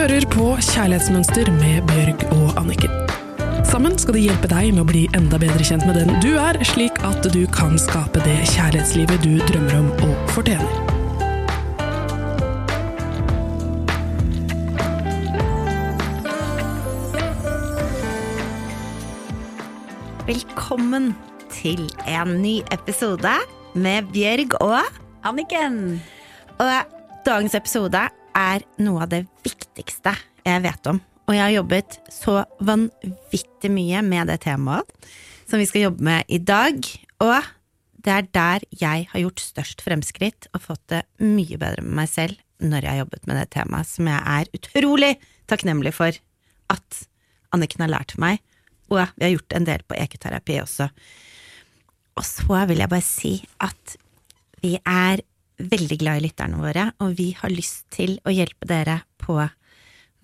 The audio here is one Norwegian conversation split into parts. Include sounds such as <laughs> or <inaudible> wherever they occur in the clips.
hører på Kjærlighetsmønster med Bjørg og Anniken. Sammen skal de hjelpe deg med å bli enda bedre kjent med den du er, slik at du kan skape det kjærlighetslivet du drømmer om og fortjener. Velkommen til en ny episode med Bjørg og Anniken! Og dagens episode er noe av det viktigste jeg vet om. Og jeg har jobbet så vanvittig mye med det temaet som vi skal jobbe med i dag. Og det er der jeg har gjort størst fremskritt og fått det mye bedre med meg selv når jeg har jobbet med det temaet, som jeg er utrolig takknemlig for at Anniken har lært meg. Og vi har gjort en del på ekoterapi også. Og så vil jeg bare si at vi er veldig glad i lytterne våre, og vi har lyst til å hjelpe dere på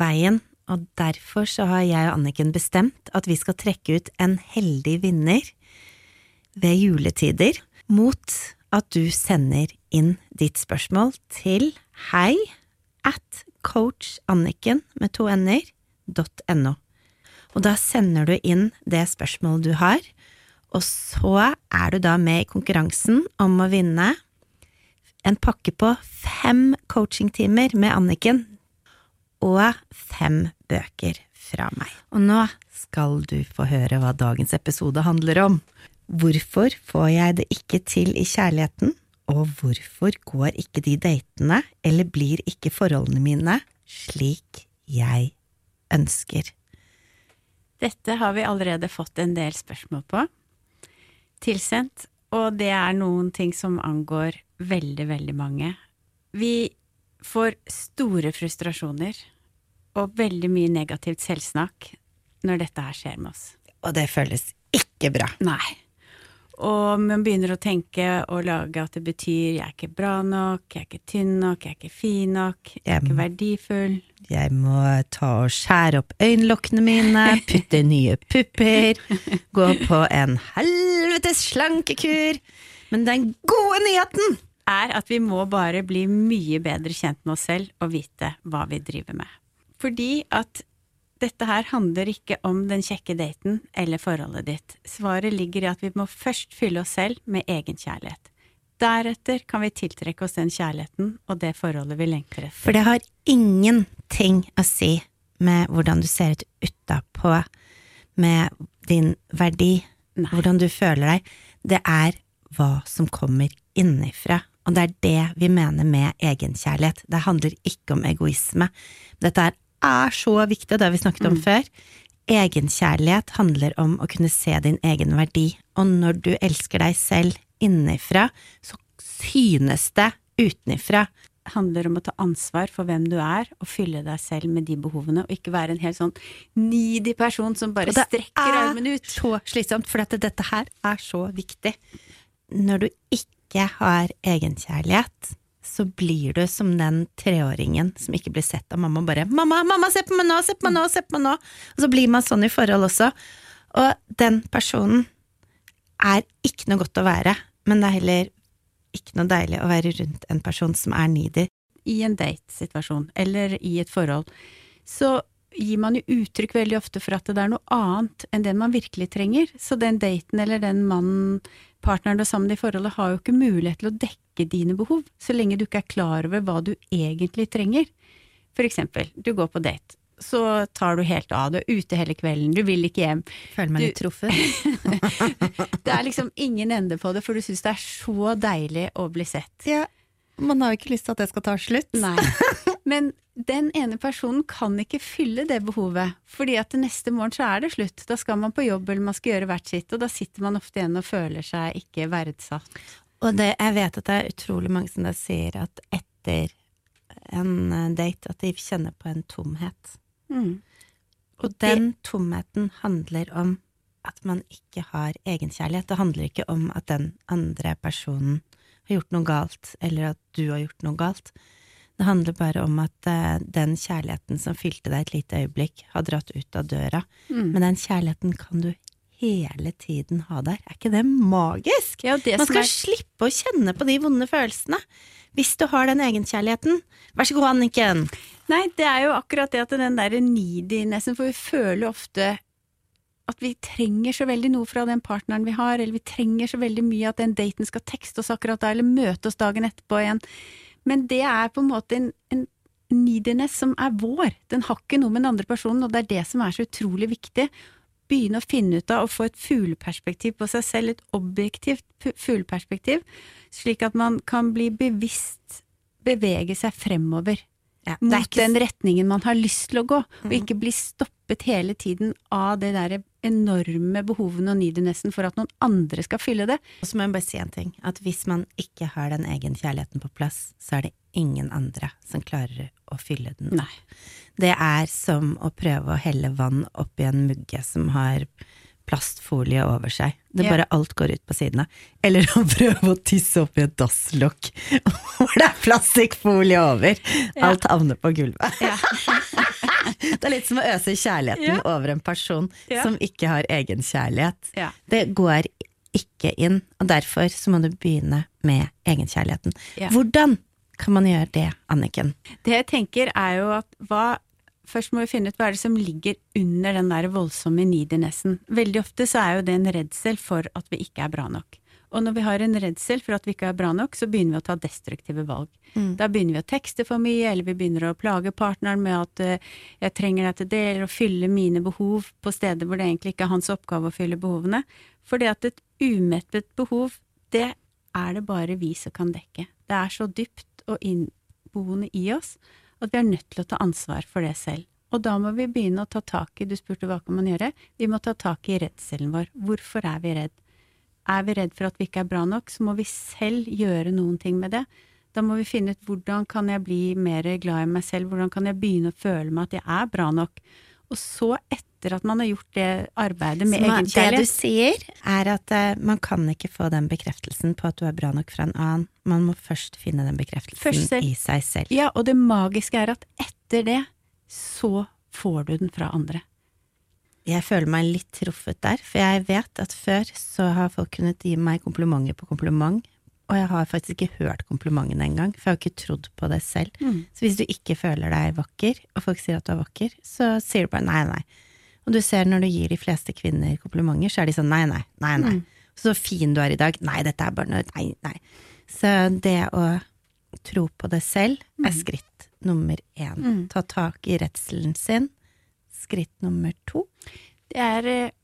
veien. Og derfor så har jeg og Anniken bestemt at vi skal trekke ut en heldig vinner ved juletider mot at du sender inn ditt spørsmål til hei at coachanniken med to n-er .no. Og da sender du inn det spørsmålet du har, og så er du da med i konkurransen om å vinne en pakke på fem coachingtimer med Anniken og fem bøker fra meg. Og nå skal du få høre hva dagens episode handler om. Hvorfor får jeg det ikke til i kjærligheten, og hvorfor går ikke de datene, eller blir ikke forholdene mine slik jeg ønsker? Dette har vi allerede fått en del spørsmål på. Tilsendt. Og det er noen ting som angår veldig, veldig mange. Vi får store frustrasjoner og veldig mye negativt selvsnakk når dette her skjer med oss. Og det føles ikke bra. Nei. Og man begynner å tenke og lage at det betyr jeg er ikke bra nok, jeg er ikke tynn nok, jeg er ikke fin nok, jeg er ikke verdifull. Jeg må ta og skjære opp øyenlokkene mine, putte nye pupper, <laughs> gå på en helvetes slankekur. Men den gode nyheten er at vi må bare bli mye bedre kjent med oss selv og vite hva vi driver med. Fordi at dette her handler ikke om den kjekke daten eller forholdet ditt. Svaret ligger i at vi må først fylle oss selv med egenkjærlighet. Deretter kan vi tiltrekke oss den kjærligheten og det forholdet vi lengter etter. For det har ingenting å si med hvordan du ser ut utapå, med din verdi, Nei. hvordan du føler deg. Det er hva som kommer innifra. Og det er det vi mener med egenkjærlighet. Det handler ikke om egoisme. Dette er, er så viktig, det har vi snakket om før. Egenkjærlighet handler om å kunne se din egen verdi, og når du elsker deg selv innenfra, så synes det utenifra. handler om å ta ansvar for hvem du er, og fylle deg selv med de behovene, og ikke være en helt sånn needy person som bare det strekker er armen ut. så slitsomt, for dette, dette her er så viktig. Når du ikke har egenkjærlighet, så blir du som den treåringen som ikke blir sett av mamma, og bare 'mamma, mamma, se på meg nå, se på meg nå, se på meg nå', og så blir man sånn i forhold også. Og den personen er ikke noe godt å være, men det er heller ikke noe deilig å være rundt en person som er needy. I en datesituasjon, eller i et forhold, så gir man jo uttrykk veldig ofte for at det er noe annet enn det man virkelig trenger. Så den daten eller den mannen, partneren du er sammen i forholdet, har jo ikke mulighet til å dekke dine behov, så lenge du ikke er klar over hva du egentlig trenger. For eksempel, du går på date, så tar du helt av, du er ute hele kvelden, du vil ikke hjem. Føler meg Du- litt truffet. <laughs> Det er liksom ingen ende på det, for du syns det er så deilig å bli sett. Ja, man har jo ikke lyst til at det skal ta slutt. Nei. <laughs> Men den ene personen kan ikke fylle det behovet, fordi at neste morgen så er det slutt. Da skal man på jobb eller man skal gjøre hvert sitt, og da sitter man ofte igjen og føler seg ikke verdsatt. Og det, jeg vet at det er utrolig mange som da sier at etter en eh, date at de kjenner på en tomhet. Mm. Og den tomheten handler om at man ikke har egenkjærlighet. Det handler ikke om at den andre personen har gjort noe galt, eller at du har gjort noe galt. Det handler bare om at uh, den kjærligheten som fylte deg et lite øyeblikk, har dratt ut av døra. Mm. Men den kjærligheten kan du hele tiden ha der. Er ikke det magisk? Ja, det Man skal er- slippe å kjenne på de vonde følelsene. Hvis du har den egenkjærligheten. Vær så god, Anniken. Nei, det er jo akkurat det at den derre needinessen, for vi føler ofte at vi trenger så veldig noe fra den partneren vi har, eller vi trenger så veldig mye at den daten skal tekste oss akkurat da, eller møte oss dagen etterpå igjen. Men det er på en måte en, en neediness som er vår. Den har ikke noe med den andre personen, og det er det som er så utrolig viktig. Begynne å finne ut av å få et fugleperspektiv på seg selv, et objektivt fugleperspektiv, slik at man kan bli bevisst bevege seg fremover Ja, mot ikke den retningen man har lyst til å gå, og ikke bli stoppet hele tiden av det der enorme behovene og needinessen for at noen andre skal fylle det. Og så må jeg bare si en ting, at hvis man ikke har den egen kjærligheten på plass, så er det ingen andre som klarer å fylle den. Nei. Det er som å prøve å helle vann oppi en mugge som har plastfolie over seg. Det Ja. bare alt går ut på sidene. Eller å prøve å tisse oppi et dasslokk <laughs> hvor det er plastikkfolie over. Alt havner på gulvet. <laughs> det er litt som å øse kjærligheten Ja. over en person Ja. som ikke har egenkjærlighet. Ja. Det går ikke inn, og derfor så må du begynne med egenkjærligheten. Hvordan kan man gjøre det, Anniken? Det jeg tenker er jo at hva Først må vi finne ut hva er det som ligger under den der voldsomme needinessen. Veldig ofte så er jo det en redsel for at vi ikke er bra nok. Og når vi har en redsel for at vi ikke er bra nok, så begynner vi å ta destruktive valg. Da begynner vi å tekste for mye, eller vi begynner å plage partneren med at uh, jeg trenger deg til det, eller å fylle mine behov på steder hvor det egentlig ikke er hans oppgave å fylle behovene. Fordi at et umettet behov, det er det bare vi som kan dekke. Det er så dypt og innboende i oss at vi er nødt til å ta ansvar for det selv. Og da må vi begynne å ta tak i, du spurte hva kan man gjøre, vi må ta tak i redselen vår. Hvorfor er vi redd? Er vi redd for at vi ikke er bra nok, så må vi selv gjøre noen ting med det. Da må vi finne ut hvordan kan jeg bli mer glad i meg selv, hvordan kan jeg begynne å føle meg at jeg er bra nok. Og så, etter at man har gjort det arbeidet med man- det du sier, er at uh, man kan ikke få den bekreftelsen på at du er bra nok fra en annen. Man må først finne den bekreftelsen i seg selv. Ja, og det magiske er at etter det, så får du den fra andre. Jeg føler meg litt truffet der, for jeg vet at før så har folk kunnet gi meg komplimenter på kompliment, og jeg har faktisk ikke hørt komplimentene engang, for jeg har ikke trodd på det selv. Så hvis du ikke føler deg vakker, og folk sier at du er vakker, så sier du bare nei, nei. Og du ser når du gir de fleste kvinner komplimenter, så er de sånn nei, nei, nei, nei. Så fin du er i dag. Nei, dette er bare noe Nei, nei. Så det å tro på det selv er skritt nummer én. Ta tak i redselen sin. Skritt nummer to. Det er eh,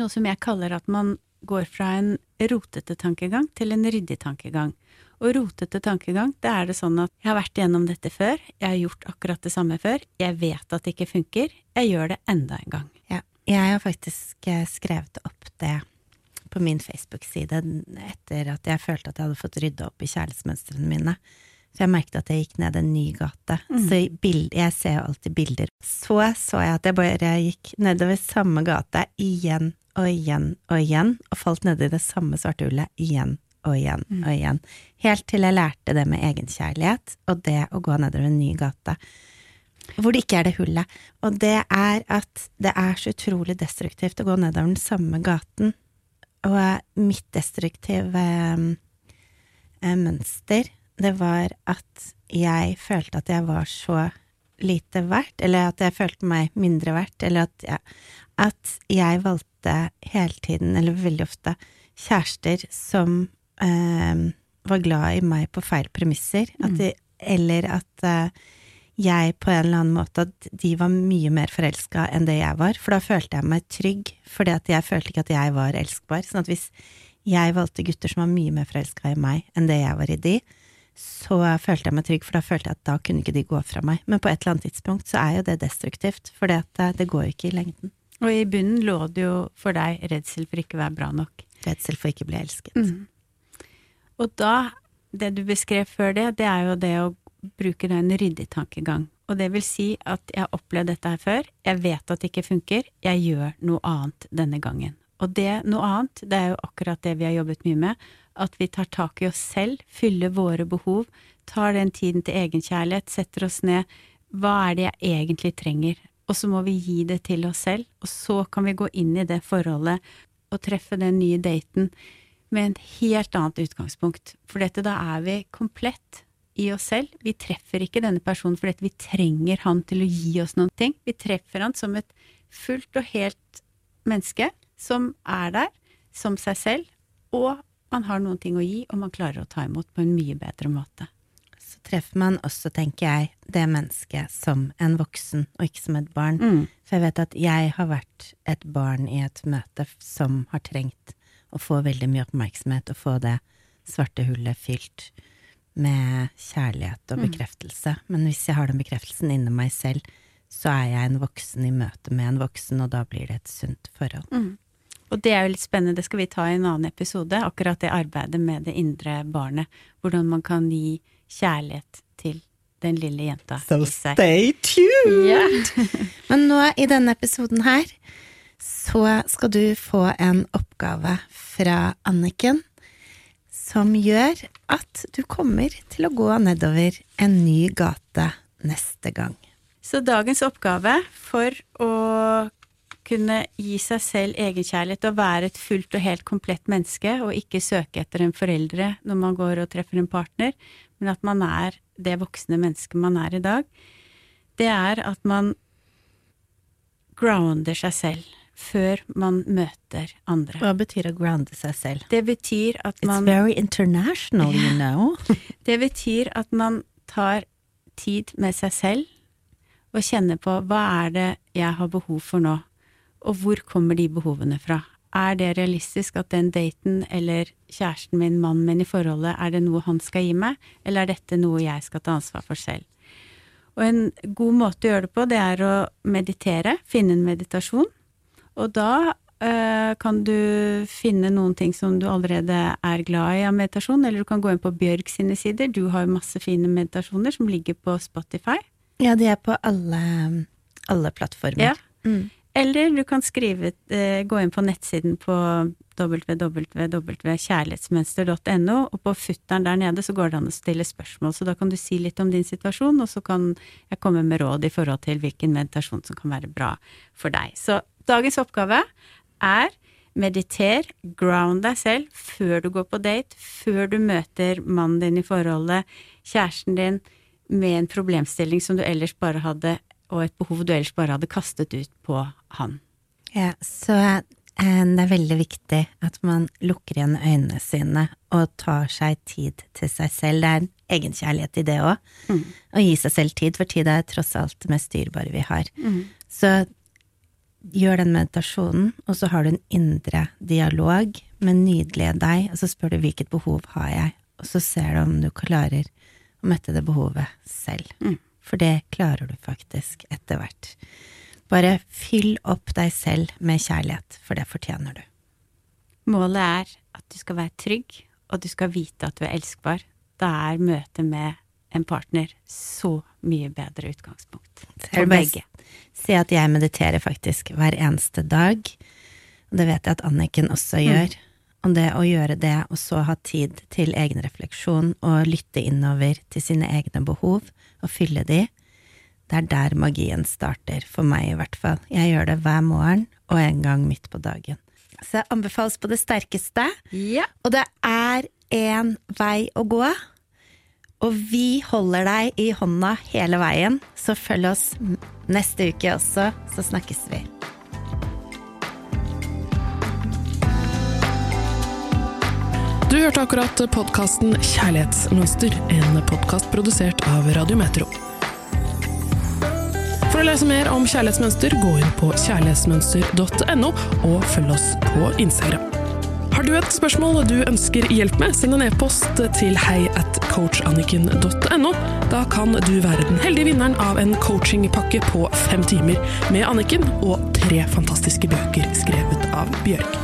noe som jeg kaller at man går fra en rotete tankegang til en ryddig tankegang. Og rotete tankegang, det er det sånn at jeg har vært igjennom dette før, jeg har gjort akkurat det samme før, jeg vet at det ikke funker, jeg gjør det enda en gang. Ja, jeg har faktisk eh, skrevet opp det på min Facebook-side etter at jeg følte at jeg hadde fått rydda opp i kjærlighetsmønstrene mine. Så jeg merket at jeg gikk ned en ny gate. Så i bild, jeg ser jo alltid bilder. Så så jeg at jeg bare gikk nedover samme gate igjen og igjen og igjen, og falt nedi det samme svarte hullet igjen og igjen og igjen. Helt til jeg lærte det med egenkjærlighet, og det å gå nedover en ny gate hvor det ikke er det hullet. Og det er at det er så utrolig destruktivt å gå nedover den samme gaten. Og mitt destruktive eh, mønster, det var at jeg følte at jeg var så lite verdt, eller at jeg følte meg mindre verdt, eller at jeg, at jeg valgte hele tiden, eller veldig ofte, kjærester som eh, var glad i meg på feil premisser, at de, eller at eh, jeg på en eller annen måte at de var mye mer forelska enn det jeg var, for da følte jeg meg trygg, fordi at jeg følte ikke at jeg var elskbar. Sånn at hvis jeg valgte gutter som var mye mer forelska i meg enn det jeg var i de, så følte jeg meg trygg, for da følte jeg at da kunne ikke de gå fra meg. Men på et eller annet tidspunkt så er jo det destruktivt, for det, det går jo ikke i lengden. Og i bunnen lå det jo for deg redsel for ikke å være bra nok. Redsel for ikke å bli elsket. Og da, det du beskrev før det, det er jo det å bruke en ryddig tankegang. Og det vil si at jeg har opplevd dette her før, jeg vet at det ikke funker, jeg gjør noe annet denne gangen. Og det noe annet, det er jo akkurat det vi har jobbet mye med, at vi tar tak i oss selv, fyller våre behov, tar den tiden til egenkjærlighet, setter oss ned, hva er det jeg egentlig trenger? og så må vi gi det til oss selv, og så kan vi gå inn i det forholdet og treffe den nye daten med en helt annet utgangspunkt. For dette, da er vi komplett i oss selv. Vi treffer ikke denne personen fordi vi trenger han til å gi oss noen ting. Vi treffer han som et fullt og helt menneske som er der, som seg selv, og man har noen ting å gi, og man klarer å ta imot på en mye bedre måte. Så treffer man også, tenker jeg, det mennesket som en voksen, og ikke som et barn. Mm. For jeg vet at jeg har vært et barn i et møte som har trengt å få veldig mye oppmerksomhet, og få det svarte hullet fylt med kjærlighet og Mm. bekreftelse. Men hvis jeg har den bekreftelsen inni meg selv, så er jeg en voksen i møte med en voksen, og da blir det et sunt forhold. Mm. Og det er jo litt spennende, det skal vi ta i en annen episode, akkurat det arbeidet med det indre barnet. Hvordan man kan gi kjærlighet til den lille jenta i seg. stay tuned! Yeah. <laughs> Men nå i denne episoden her, så skal du få en oppgave fra Anniken som gjør at du kommer til å gå nedover en ny gate neste gang. Så dagens oppgave for å kunne gi seg selv egenkjærlighet og være et fullt og helt komplett menneske, og ikke søke etter en foreldre når man går og treffer en partner, men at man er det voksne mennesket man er i dag, det er at man grounder seg selv før man møter andre. Hva betyr å grounde seg selv? Det betyr at It's man very international, you know. <laughs> Det betyr at man tar tid med seg selv og kjenner på hva er det jeg har behov for nå, og hvor kommer de behovene fra? Er det realistisk at den daten eller kjæresten min, mannen min i forholdet, er det noe han skal gi meg, eller er dette noe jeg skal ta ansvar for selv? Og en god måte å gjøre det på, det er å meditere, finne en meditasjon, og da øh, kan du finne noen ting som du allerede er glad i av meditasjon, eller du kan gå inn på Bjørg sine sider. Du har jo masse fine meditasjoner som ligger på Spotify. Ja, de er på alle, alle plattformer. Ja. Mm. Eller du kan skrive, eh, gå inn på nettsiden på www.kjærlighetsmønster.no, og på futteren der nede så går det an å stille spørsmål, så da kan du si litt om din situasjon, og så kan jeg komme med råd i forhold til hvilken meditasjon som kan være bra for deg. Så dagens oppgave er mediter, ground deg selv før du går på date, før du møter mannen din i forholdet, kjæresten din, med en problemstilling som du ellers bare hadde og et behov du ellers bare hadde kastet ut på han. Ja, så eh, det er veldig viktig at man lukker igjen øynene sine og tar seg tid til seg selv. Det er en egenkjærlighet i det òg. Mm. Å gi seg selv tid, for tid er tross alt det mest dyrebare vi har. Så gjør den meditasjonen, og så har du en indre dialog med nydelige deg, og så spør du hvilket behov har jeg, og så ser du om du klarer å møtte det behovet selv. Mm. For det klarer du faktisk etter hvert. Bare fyll opp deg selv med kjærlighet, for det fortjener du. Målet er at du skal være trygg, og du skal vite at du er elskbar. Da er møtet med en partner så mye bedre utgangspunkt. For begge. Si at jeg mediterer faktisk hver eneste dag, og det vet jeg at Anniken også gjør. Og det å gjøre det, og så ha tid til egen refleksjon og lytte innover til sine egne behov og fylle de, det er der magien starter, for meg i hvert fall. Jeg gjør det hver morgen og en gang midt på dagen. Så det anbefales på det sterkeste. Ja. Og det er én vei å gå. Og vi holder deg i hånda hele veien, så følg oss neste uke også, så snakkes vi. Du hørte akkurat podkasten Kjærlighetsmønster, en podkast produsert av Radiometro. For å lese mer om kjærlighetsmønster, gå inn på kjærlighetsmønster.no, og følg oss på Instagram. Har du et spørsmål du ønsker hjelp med, send en e-post til hei at coachanniken.no. Da kan du være den heldige vinneren av en coachingpakke på fem timer med Anniken og tre fantastiske bøker skrevet av Bjørg.